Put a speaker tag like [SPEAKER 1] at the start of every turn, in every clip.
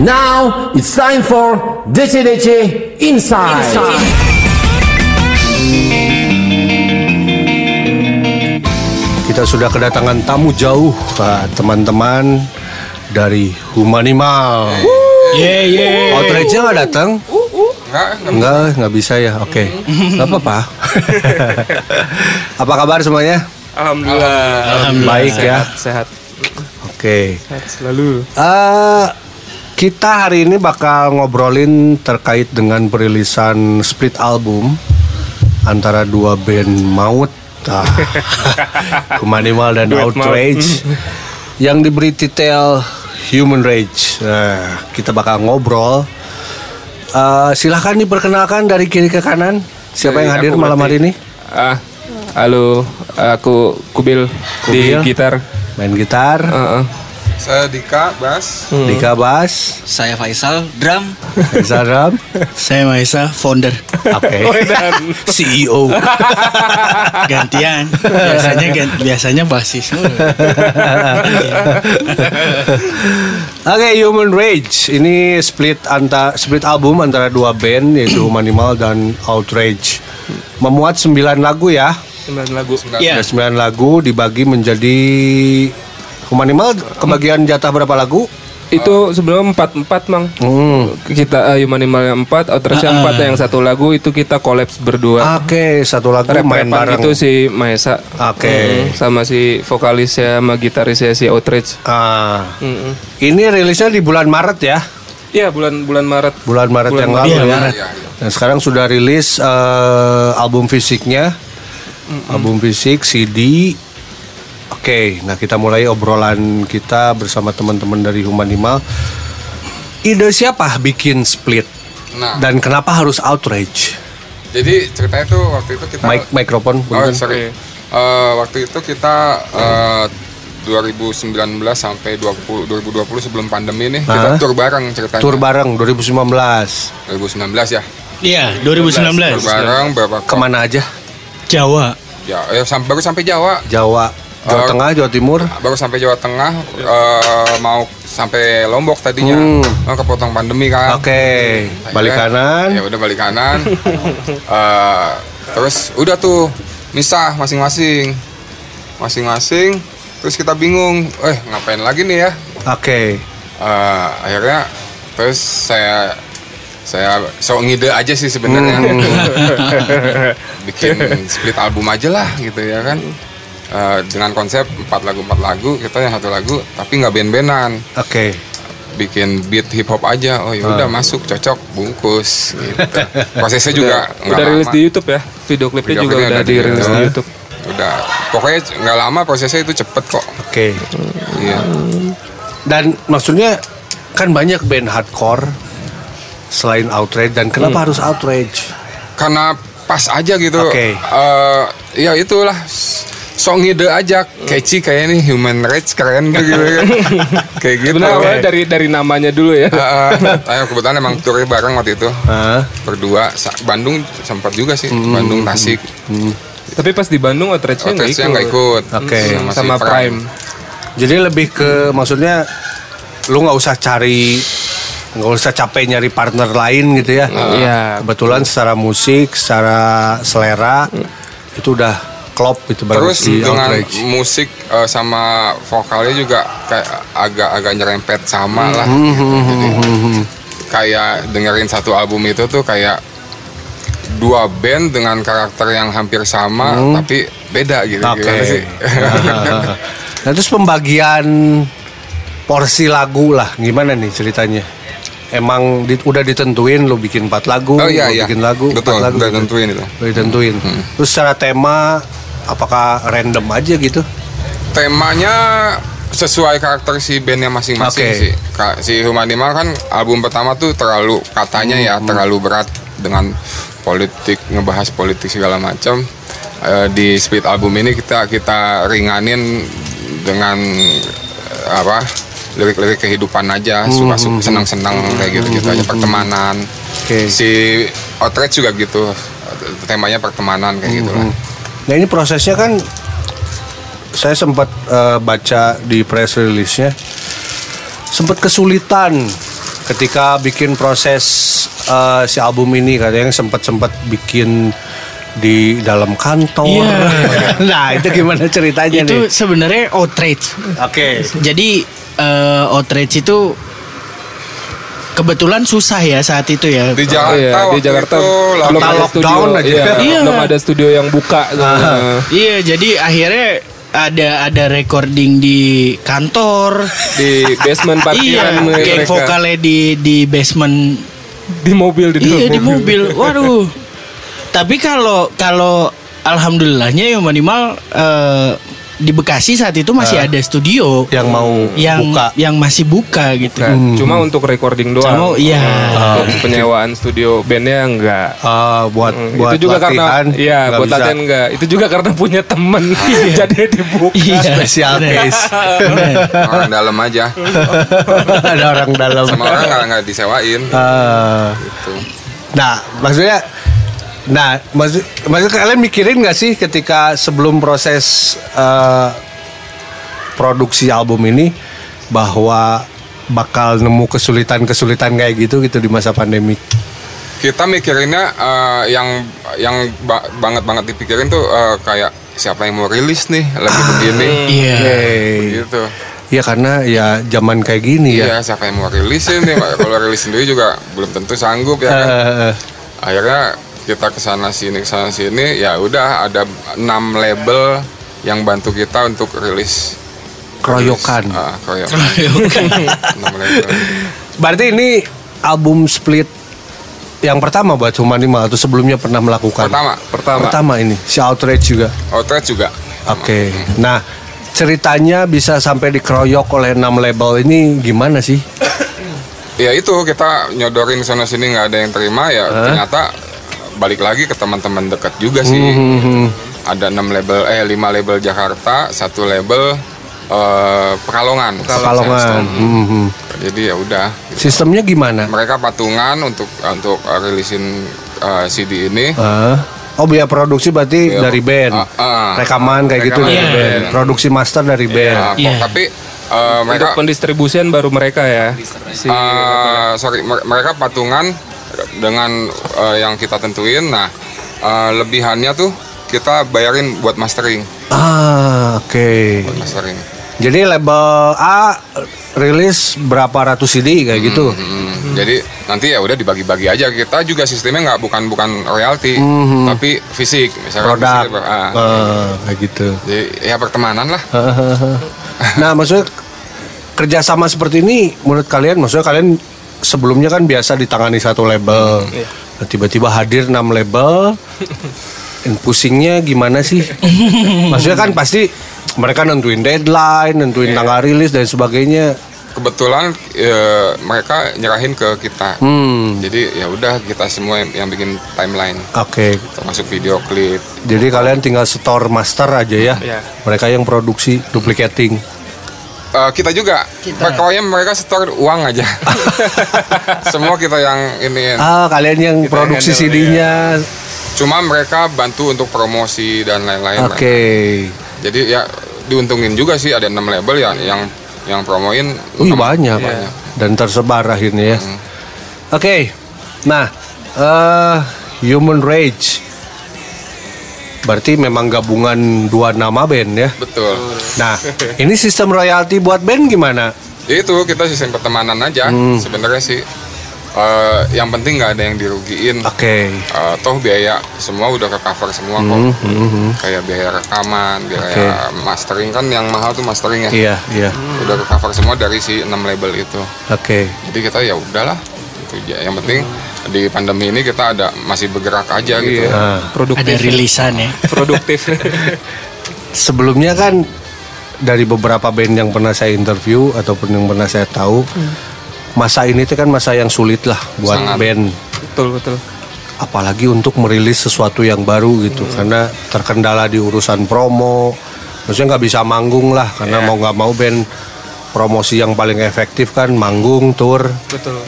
[SPEAKER 1] Now it's time for DC-DC Inside.
[SPEAKER 2] Kita sudah kedatangan tamu jauh, Pak, teman-teman dari Humanimal.
[SPEAKER 3] Yeah, yeah.
[SPEAKER 2] Outrage-nya nggak datang?
[SPEAKER 4] Enggak, enggak.
[SPEAKER 2] Enggak, nggak bisa ya. Oke, nggak apa-apa. apa kabar semuanya?
[SPEAKER 5] Alhamdulillah.
[SPEAKER 2] Baik ya.
[SPEAKER 5] Sehat.
[SPEAKER 2] Oke.
[SPEAKER 5] Sehat selalu.
[SPEAKER 2] Eh, kita hari ini bakal ngobrolin terkait dengan perilisan split album antara dua band maut, ah, Humanimal dan
[SPEAKER 5] Duet maut.
[SPEAKER 2] Outrage, yang diberi titel Human Rage. Nah, kita bakal ngobrol. Eh, silahkan diperkenalkan dari kiri ke kanan. Siapa
[SPEAKER 5] Dari
[SPEAKER 2] yang hadir
[SPEAKER 5] aku
[SPEAKER 2] malam hari ini?
[SPEAKER 5] Ah, halo, aku Kubil,
[SPEAKER 2] Kubil.
[SPEAKER 5] di gitar.
[SPEAKER 2] Main gitar,
[SPEAKER 5] Heeh.
[SPEAKER 4] Saya Dika, Bas.
[SPEAKER 2] Dika Bass,
[SPEAKER 3] Saya Faisal, drum.
[SPEAKER 2] Reza Drum.
[SPEAKER 3] Saya Maisa, founder.
[SPEAKER 2] Oke. CEO.
[SPEAKER 3] Gantian. Biasanya gan- biasanya basis.
[SPEAKER 2] Oke, Human Rage ini split anta split album antara dua band yaitu Humanimal dan Outrage. Memuat 9 lagu ya.
[SPEAKER 5] 9 lagu.
[SPEAKER 3] Iya.
[SPEAKER 2] Ada 9 lagu dibagi menjadi Humanimal kebagian jatah berapa lagu?
[SPEAKER 5] Itu sebelum 4 4 Mang.
[SPEAKER 2] Hmm.
[SPEAKER 5] Kita uh, Human Animal yang 4, Outrage yang 4 yang satu lagu itu kita kolaps berdua.
[SPEAKER 2] Oke, satu lagu main
[SPEAKER 5] Rap-rapan
[SPEAKER 2] bareng.
[SPEAKER 5] itu si Maesa.
[SPEAKER 2] Oke.
[SPEAKER 5] Mm, sama si vokalisnya sama gitarisnya si Outrage.
[SPEAKER 2] Ah.
[SPEAKER 5] Mm-mm.
[SPEAKER 2] Ini rilisnya di bulan Maret ya.
[SPEAKER 5] Iya, bulan bulan Maret.
[SPEAKER 2] Bulan Maret
[SPEAKER 5] Bulan
[SPEAKER 2] yang
[SPEAKER 5] Maret.
[SPEAKER 2] lalu
[SPEAKER 3] Iya,
[SPEAKER 2] ya.
[SPEAKER 3] Maret.
[SPEAKER 2] Dan sekarang sudah rilis eh, album fisiknya, album fisik CD. Oke, nah kita mulai obrolan kita bersama teman-teman dari Humanimal. Ide siapa bikin split
[SPEAKER 4] Nah,
[SPEAKER 2] dan kenapa harus outrage?
[SPEAKER 4] jadi ceritanya tuh waktu itu kita
[SPEAKER 2] Mic mikrofon,
[SPEAKER 4] Oh, sorry. Eh, waktu itu kita eh, 2019 sampai 20, 2020 sebelum pandemi nih kita tur bareng ceritanya.
[SPEAKER 2] Tur bareng 2019.
[SPEAKER 4] 2019 ya.
[SPEAKER 3] Iya,
[SPEAKER 4] Tur
[SPEAKER 3] 2019.
[SPEAKER 4] bareng berapa
[SPEAKER 2] Ke mana aja?
[SPEAKER 3] Jawa.
[SPEAKER 4] Ya, ya sam- baru sampai Jawa.
[SPEAKER 2] Jawa, Jawa Tengah, Jawa Timur.
[SPEAKER 4] Baru sampai Jawa Tengah eh, mau sampai Lombok tadinya.
[SPEAKER 2] Hmm.
[SPEAKER 4] Oh, kepotong pandemi kan.
[SPEAKER 2] Oke, balik
[SPEAKER 4] Akhirnya,
[SPEAKER 2] kanan.
[SPEAKER 4] Ya udah balik kanan. Eh, terus udah tuh misah masing-masing. Masing-masing. Terus kita bingung, eh ngapain lagi nih ya?
[SPEAKER 2] Oke.
[SPEAKER 4] Eh, akhirnya terus saya saya sok ngide aja sih sebenarnya
[SPEAKER 2] Hmm.
[SPEAKER 4] bikin split album aja lah gitu ya kan Eh, dengan konsep empat lagu empat lagu kita yang satu lagu tapi nggak band-bandan
[SPEAKER 2] Oke.
[SPEAKER 4] bikin beat hip hop aja oh ya
[SPEAKER 2] Ah.
[SPEAKER 4] udah masuk cocok bungkus gitu prosesnya juga nggak
[SPEAKER 5] Udah rilis di YouTube ya. Video klipnya
[SPEAKER 4] Video
[SPEAKER 5] juga
[SPEAKER 4] klipnya
[SPEAKER 5] udah
[SPEAKER 4] udah di
[SPEAKER 5] dirilis di
[SPEAKER 4] YouTube.
[SPEAKER 5] YouTube.
[SPEAKER 4] udah pokoknya nggak lama prosesnya itu cepet kok
[SPEAKER 2] Oke.
[SPEAKER 4] iya
[SPEAKER 2] Dan maksudnya kan banyak band hardcore selain outrage dan kenapa harus outrage?
[SPEAKER 4] karena pas aja gitu
[SPEAKER 2] Oke.
[SPEAKER 4] Eh, ya itulah sok ngide aja catchy kayak ini human rights keren tuh gitu kan kayak gitu
[SPEAKER 5] Sebenarnya awalnya dari dari namanya dulu ya.
[SPEAKER 4] Eh, eh, kebetulan emang turnya bareng waktu itu
[SPEAKER 2] Hah?
[SPEAKER 4] berdua Sa- Bandung sempat juga sih
[SPEAKER 2] Hmm.
[SPEAKER 4] Bandung Tasik
[SPEAKER 5] Tapi pas di Bandung Outrage-nya nggak ikut.
[SPEAKER 4] nggak ikut
[SPEAKER 2] Oke.
[SPEAKER 4] Sama si
[SPEAKER 5] Sama Prime.
[SPEAKER 2] Jadi lebih ke maksudnya lu nggak usah cari nggak usah capek nyari partner lain gitu ya.
[SPEAKER 5] Iya.
[SPEAKER 2] Kebetulan secara musik, secara selera itu udah klop itu bareng
[SPEAKER 4] Terus dengan
[SPEAKER 2] outrage.
[SPEAKER 4] musik eh, sama vokalnya juga kayak agak-agak nyerempet sama lah.
[SPEAKER 2] Hmm,
[SPEAKER 4] gitu. Jadi kayak dengerin satu album itu tuh kayak dua band dengan karakter yang hampir sama tapi beda gitu.
[SPEAKER 2] Hmm. Oke.
[SPEAKER 4] Gimana sih?
[SPEAKER 2] Nah terus pembagian porsi lagu lah gimana nih ceritanya? Emang di- udah ditentuin lo bikin empat lagu,
[SPEAKER 4] oh iya
[SPEAKER 2] lo
[SPEAKER 4] iya.
[SPEAKER 2] bikin lagu,
[SPEAKER 4] Betul,
[SPEAKER 2] empat lagu
[SPEAKER 4] udah
[SPEAKER 2] gitu.
[SPEAKER 4] tentuin itu.
[SPEAKER 2] Udah ditentuin. Terus secara tema apakah random aja gitu?
[SPEAKER 4] Temanya sesuai karakter si bandnya masing-masing
[SPEAKER 2] Oke.
[SPEAKER 4] sih. Si Humanimal kan album pertama tuh terlalu katanya ya
[SPEAKER 2] Hmm.
[SPEAKER 4] terlalu berat dengan politik ngebahas politik segala macam. Eh, di split album ini kita kita ringanin dengan eh, apa lirik-lirik kehidupan aja,
[SPEAKER 2] Hmm,
[SPEAKER 4] suka suka senang-senang kayak gitu gitu aja pertemanan.
[SPEAKER 2] Oke.
[SPEAKER 4] Si Outrage juga gitu, temanya pertemanan kayak gitu lah.
[SPEAKER 2] Nah ini prosesnya kan saya sempat eh, baca di press release-nya sempat kesulitan ketika bikin proses eh, si album ini katanya sempat sempat bikin di dalam kantor.
[SPEAKER 3] Iya.
[SPEAKER 2] nah itu gimana ceritanya
[SPEAKER 3] itu
[SPEAKER 2] nih?
[SPEAKER 3] sebenarnya outrage.
[SPEAKER 2] Oke.
[SPEAKER 3] Jadi eh, outrage itu kebetulan susah ya saat itu ya.
[SPEAKER 4] Di Jakarta
[SPEAKER 5] Iya, di Jakarta
[SPEAKER 4] itu
[SPEAKER 5] belum
[SPEAKER 4] lagi-
[SPEAKER 5] ada studio
[SPEAKER 2] aja.
[SPEAKER 5] Iya,
[SPEAKER 3] Iya.
[SPEAKER 5] belum ada studio yang buka. Nah,
[SPEAKER 3] Iya, jadi akhirnya ada ada recording di kantor.
[SPEAKER 5] di basement
[SPEAKER 3] iya,
[SPEAKER 5] parkiran
[SPEAKER 3] kayak
[SPEAKER 5] mereka.
[SPEAKER 3] vokalnya di di basement.
[SPEAKER 5] di mobil di
[SPEAKER 3] Iya di mobil. Waduh. Tapi kalau kalau alhamdulillahnya ya minimal eh, di Bekasi saat itu masih ada studio
[SPEAKER 2] Yang mau
[SPEAKER 3] yang
[SPEAKER 2] buka.
[SPEAKER 3] yang masih buka gitu.
[SPEAKER 5] Bukan, Cuma untuk recording doang.
[SPEAKER 3] Cuma, iya.
[SPEAKER 5] Untuk penyewaan studio bandnya enggak.
[SPEAKER 2] Ah, buat
[SPEAKER 5] Hmm,
[SPEAKER 2] buat
[SPEAKER 5] itu juga
[SPEAKER 2] latihan,
[SPEAKER 5] karena iya buat
[SPEAKER 2] bisa.
[SPEAKER 5] latihan enggak. Itu juga karena punya temen jadi dibuka.
[SPEAKER 3] Iya.
[SPEAKER 2] Special case.
[SPEAKER 3] Bener.
[SPEAKER 4] orang dalam aja
[SPEAKER 2] ada orang dalam.
[SPEAKER 4] sama orang nggak nggak disewain
[SPEAKER 2] Ah.
[SPEAKER 4] gitu.
[SPEAKER 2] Nah, maksudnya Nah, maksud, maksud kalian mikirin nggak sih ketika sebelum proses eh, produksi album ini bahwa bakal nemu kesulitan-kesulitan kayak gitu gitu di masa pandemi?
[SPEAKER 4] kita mikirinnya eh, yang yang ba- banget banget dipikirin tuh eh, kayak siapa yang mau rilis nih lagi begini
[SPEAKER 3] Iya.
[SPEAKER 4] gitu
[SPEAKER 2] Ya karena ya zaman kayak gini ya.
[SPEAKER 4] iya siapa yang mau rilisin nih kalau rilis sendiri juga belum tentu sanggup ya kan akhirnya kita ke sana sini ke sana sini ya udah ada enam label yang bantu kita untuk rilis
[SPEAKER 2] Keroyokan.
[SPEAKER 4] rilis, ah, keroyokan
[SPEAKER 2] Berarti ini album split yang pertama buat Humanimal atau sebelumnya pernah melakukan?
[SPEAKER 4] pertama
[SPEAKER 5] Pertama.
[SPEAKER 2] Pertama ini, si Outrage juga.
[SPEAKER 4] Outrage juga
[SPEAKER 2] Oke. Nah, ceritanya bisa sampai dikeroyok oleh enam label ini gimana sih?
[SPEAKER 4] ya itu kita nyodorin sana sini nggak ada yang terima ya ternyata balik lagi ke teman-teman dekat juga sih
[SPEAKER 2] Hmm,
[SPEAKER 4] ada enam label eh lima label Jakarta satu label eh, Pekalongan
[SPEAKER 2] Pekalongan. Hmm.
[SPEAKER 4] jadi ya udah
[SPEAKER 2] Sistemnya gimana?
[SPEAKER 4] mereka patungan untuk untuk uh, rilisin uh, CD ini
[SPEAKER 2] Ah. Oh biaya produksi berarti
[SPEAKER 4] Iya.
[SPEAKER 2] dari band,
[SPEAKER 4] Ah, ah.
[SPEAKER 2] rekaman kayak gitu
[SPEAKER 4] Rekaman
[SPEAKER 2] dari
[SPEAKER 3] dari
[SPEAKER 2] band,
[SPEAKER 4] band.
[SPEAKER 2] produksi master dari
[SPEAKER 4] Ya,
[SPEAKER 2] band.
[SPEAKER 3] Iya.
[SPEAKER 4] tapi uh, mereka
[SPEAKER 5] Untuk pendistribusian baru mereka ya. Si
[SPEAKER 4] uh, sorry mer- mereka patungan dengan uh, yang kita tentuin nah uh, lebihannya tuh kita bayarin buat mastering
[SPEAKER 2] Ah oke.
[SPEAKER 4] buat mastering
[SPEAKER 2] Jadi label A rilis berapa ratus CD kayak gitu.
[SPEAKER 4] Hmm, jadi nanti ya udah dibagi-bagi aja kita juga sistemnya nggak bukan bukan royalti tapi fisik misalkan
[SPEAKER 2] Produk.
[SPEAKER 4] fisik, ah,
[SPEAKER 2] Ah, kayak gitu.
[SPEAKER 4] jadi ya pertemanan lah
[SPEAKER 2] nah maksudnya kerjasama seperti ini menurut kalian maksudnya kalian sebelumnya kan biasa ditangani satu label. Nah, tiba-tiba hadir enam label. Dan pusingnya gimana sih? Maksudnya kan pasti mereka nentuin deadline nentuin tanggal rilis dan sebagainya.
[SPEAKER 4] Kebetulan ya, mereka nyerahin ke kita.
[SPEAKER 2] Hmm.
[SPEAKER 4] Jadi ya udah kita semua yang, yang bikin timeline.
[SPEAKER 2] Oke.
[SPEAKER 4] Termasuk video klip.
[SPEAKER 2] Jadi kalian tinggal store master aja ya.
[SPEAKER 5] Iya.
[SPEAKER 2] mereka yang produksi duplicating
[SPEAKER 4] Eh, kita juga. Pokoknya mereka setor uang aja. Semua kita yang ini.
[SPEAKER 2] Ah kalian yang
[SPEAKER 5] Kita
[SPEAKER 2] produksi CD-nya
[SPEAKER 4] cuma mereka bantu untuk promosi dan lain-lain.
[SPEAKER 2] Oke.
[SPEAKER 4] Jadi ya diuntungin juga sih ada enam label ya yang yang promoin.
[SPEAKER 2] Wih banyak.
[SPEAKER 4] Banyak.
[SPEAKER 2] dan tersebar akhirnya ya. Oke, nah eh Human Rage berarti memang gabungan dua nama band ya.
[SPEAKER 4] betul
[SPEAKER 2] Nah ini sistem royalti buat band gimana?
[SPEAKER 4] Itu kita sistem pertemanan aja
[SPEAKER 2] Hmm.
[SPEAKER 4] sebenarnya sih Eh, yang penting nggak ada yang dirugiin
[SPEAKER 2] Oke,
[SPEAKER 4] Eh, toh biaya semua udah ke cover semua kok kayak biaya rekaman biaya mastering kan yang mahal tuh mastering ya
[SPEAKER 2] iya iya,
[SPEAKER 4] udah ke cover semua dari si 6 label itu
[SPEAKER 2] oke.
[SPEAKER 4] jadi kita ya udahlah itu aja. yang penting di pandemi ini kita ada masih bergerak aja gitu
[SPEAKER 2] Nah,
[SPEAKER 3] Ada
[SPEAKER 5] produktif.
[SPEAKER 3] rilisan ya.
[SPEAKER 5] produktif.
[SPEAKER 2] sebelumnya kan dari beberapa band yang pernah saya interview ataupun yang pernah saya tahu, masa ini tuh kan masa yang sulit lah buat
[SPEAKER 4] Sangat.
[SPEAKER 2] band.
[SPEAKER 5] betul betul.
[SPEAKER 2] apalagi untuk merilis sesuatu yang baru gitu karena terkendala di urusan promo maksudnya nggak bisa manggung lah karena mau nggak mau band promosi yang paling efektif kan manggung tour
[SPEAKER 5] Betul.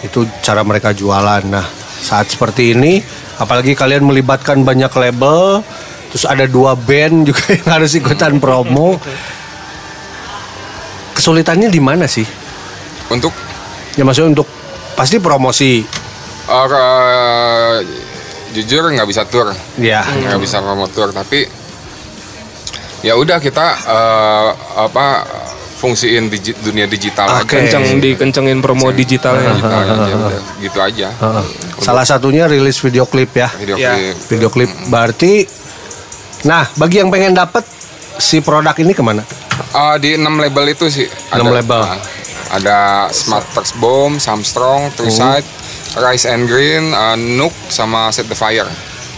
[SPEAKER 2] Itu cara mereka jualan. Nah saat seperti ini apalagi kalian melibatkan banyak label terus ada dua band juga yang harus ikutan promo. Kesulitannya di mana sih?
[SPEAKER 4] Untuk?
[SPEAKER 2] Ya maksudnya untuk pasti promosi.
[SPEAKER 4] Eh, ke- jujur nggak bisa tour,
[SPEAKER 2] Ya.
[SPEAKER 4] nggak bisa promo tour, tapi ya udah kita eh, apa fungsiin digi- dunia digital
[SPEAKER 2] Oke.
[SPEAKER 4] aja.
[SPEAKER 5] Kenceng dikencengin promo digitalnya.
[SPEAKER 4] Digital aja, udah. gitu aja.
[SPEAKER 2] Heeh. Salah satunya rilis video klip ya.
[SPEAKER 4] Video
[SPEAKER 5] Ya.
[SPEAKER 4] klip.
[SPEAKER 2] Video klip berarti Nah, bagi yang pengen dapet si produk ini ke mana?
[SPEAKER 4] Ah, di 6 label itu sih.
[SPEAKER 2] Enam label.
[SPEAKER 4] ah, ada Smart Tax Bomb, Samstrong, True Sight, Rice and Green, ah, Nook, sama Set the Fire.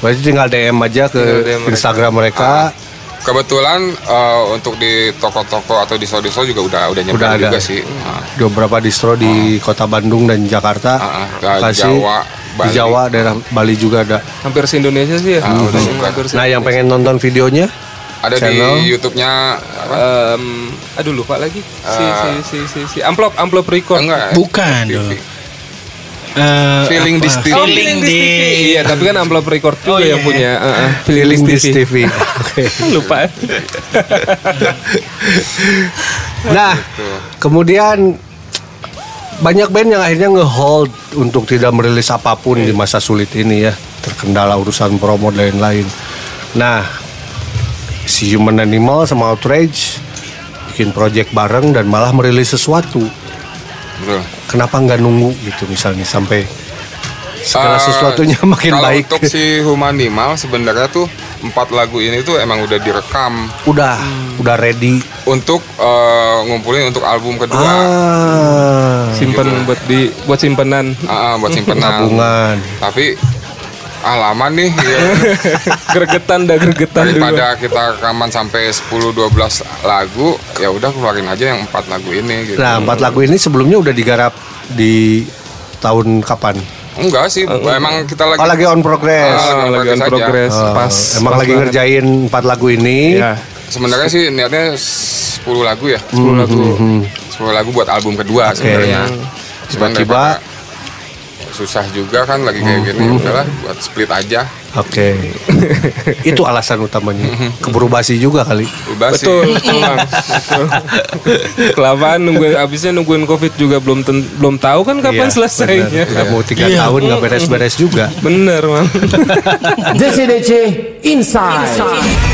[SPEAKER 2] Berarti tinggal DM aja ke
[SPEAKER 5] DM mereka.
[SPEAKER 2] Instagram mereka.
[SPEAKER 4] Kebetulan eh, untuk di toko-toko atau di store-store juga udah udah nyebar
[SPEAKER 2] Udah ada.
[SPEAKER 4] juga sih. Ah,
[SPEAKER 2] Di beberapa distro di kota Bandung dan Jakarta.
[SPEAKER 4] Ah, ah,
[SPEAKER 2] Kasih
[SPEAKER 4] Jawa,
[SPEAKER 2] di
[SPEAKER 4] Bali.
[SPEAKER 2] Jawa daerah Bali juga ada.
[SPEAKER 5] Hampir se Indonesia sih ya.
[SPEAKER 4] Ah, udah
[SPEAKER 5] Hmm, hampir se-
[SPEAKER 2] Nah, yang pengen nonton videonya
[SPEAKER 4] ada
[SPEAKER 2] Channel.
[SPEAKER 4] di YouTube-nya?
[SPEAKER 5] Em, aduh lupa lagi. Si si si si, si. amplop amplop record.
[SPEAKER 4] Enggak.
[SPEAKER 3] Bukan
[SPEAKER 4] TV.
[SPEAKER 3] dong. Eh,
[SPEAKER 4] Feeling
[SPEAKER 3] apa?
[SPEAKER 4] this TV.
[SPEAKER 5] Oh,
[SPEAKER 3] Feeling di
[SPEAKER 5] Iya, tapi kan amplop record juga
[SPEAKER 3] Oh, iya.
[SPEAKER 5] yang punya. Uh, uh,
[SPEAKER 2] Feeling
[SPEAKER 5] Feeling
[SPEAKER 2] This TV. Oke.
[SPEAKER 5] lupa.
[SPEAKER 2] Nah, kemudian banyak band yang akhirnya nge-hold untuk tidak merilis apa pun di masa sulit ini ya, terkendala urusan promo dan lain-lain. Nah, si Human Animal sama Outrage bikin project bareng dan malah merilis sesuatu.
[SPEAKER 4] Betul.
[SPEAKER 2] Kenapa nggak nunggu gitu misalnya sampai segala
[SPEAKER 4] Eh,
[SPEAKER 2] sesuatunya makin
[SPEAKER 4] kalau
[SPEAKER 2] baik?
[SPEAKER 4] untuk si Humanimal sebenarnya tuh empat lagu ini tuh emang udah direkam
[SPEAKER 2] Udah, udah ready.
[SPEAKER 4] untuk eh, ngumpulin untuk album kedua.
[SPEAKER 2] Ah,
[SPEAKER 5] Simpen buat di buat simpenan.
[SPEAKER 4] Ah, buat simpenan.
[SPEAKER 2] tabungan.
[SPEAKER 4] Tapi ah lama nih ya.
[SPEAKER 5] Gregetan dah gregetan dulu.
[SPEAKER 4] daripada kita rekaman sampai 10 12 lagu, ya udah keluarin aja yang empat lagu ini gitu.
[SPEAKER 2] Nah, empat lagu ini sebelumnya udah digarap di tahun kapan?
[SPEAKER 4] Enggak sih, emang kita lagi
[SPEAKER 2] Oh, lagi on progress.
[SPEAKER 4] Ah,
[SPEAKER 5] Ah, lagi on
[SPEAKER 4] aja.
[SPEAKER 5] progress
[SPEAKER 2] Oh,
[SPEAKER 5] pas
[SPEAKER 2] emang
[SPEAKER 5] pas
[SPEAKER 2] lagi
[SPEAKER 5] banget.
[SPEAKER 2] ngerjain empat lagu ini.
[SPEAKER 5] Iya,
[SPEAKER 4] Sebenarnya sih niatnya 10 lagu ya.
[SPEAKER 5] 10 lagu.
[SPEAKER 4] 10 lagu buat album kedua
[SPEAKER 2] Oke.
[SPEAKER 4] sebenarnya. Cuman
[SPEAKER 2] Tiba-tiba-
[SPEAKER 4] susah juga kan lagi kayak gini, udahlah buat split aja.
[SPEAKER 2] Oke. Itu alasan utamanya. Keburu basi juga kali.
[SPEAKER 4] Ubah sih.
[SPEAKER 5] Betul, betul bang. Betul. Kelamaan nungguin abisnya nungguin covid juga belum ten- belum tahu kan kapan
[SPEAKER 2] Iya,
[SPEAKER 5] selesainya.
[SPEAKER 2] bener. Udah mau tiga
[SPEAKER 3] Iya.
[SPEAKER 2] tahun nggak beres-beres juga.
[SPEAKER 5] Bener bang.
[SPEAKER 1] DC DC Inside.